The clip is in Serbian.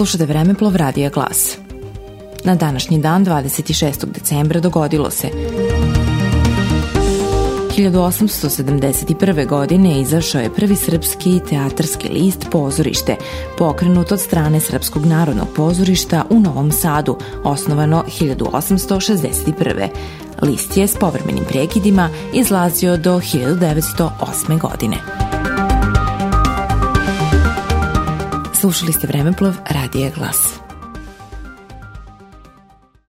Slušate Vremeplov Radija Glas. Na današnji dan, 26. decembra, dogodilo se 1871. godine izašao je prvi srpski teatarski list Pozorište, pokrenut od strane Srpskog narodnog pozorišta u Novom Sadu, osnovano 1861. List je s povremenim prekidima izlazio do 1908. godine. Slušali ste Vremeplov Radija Glas.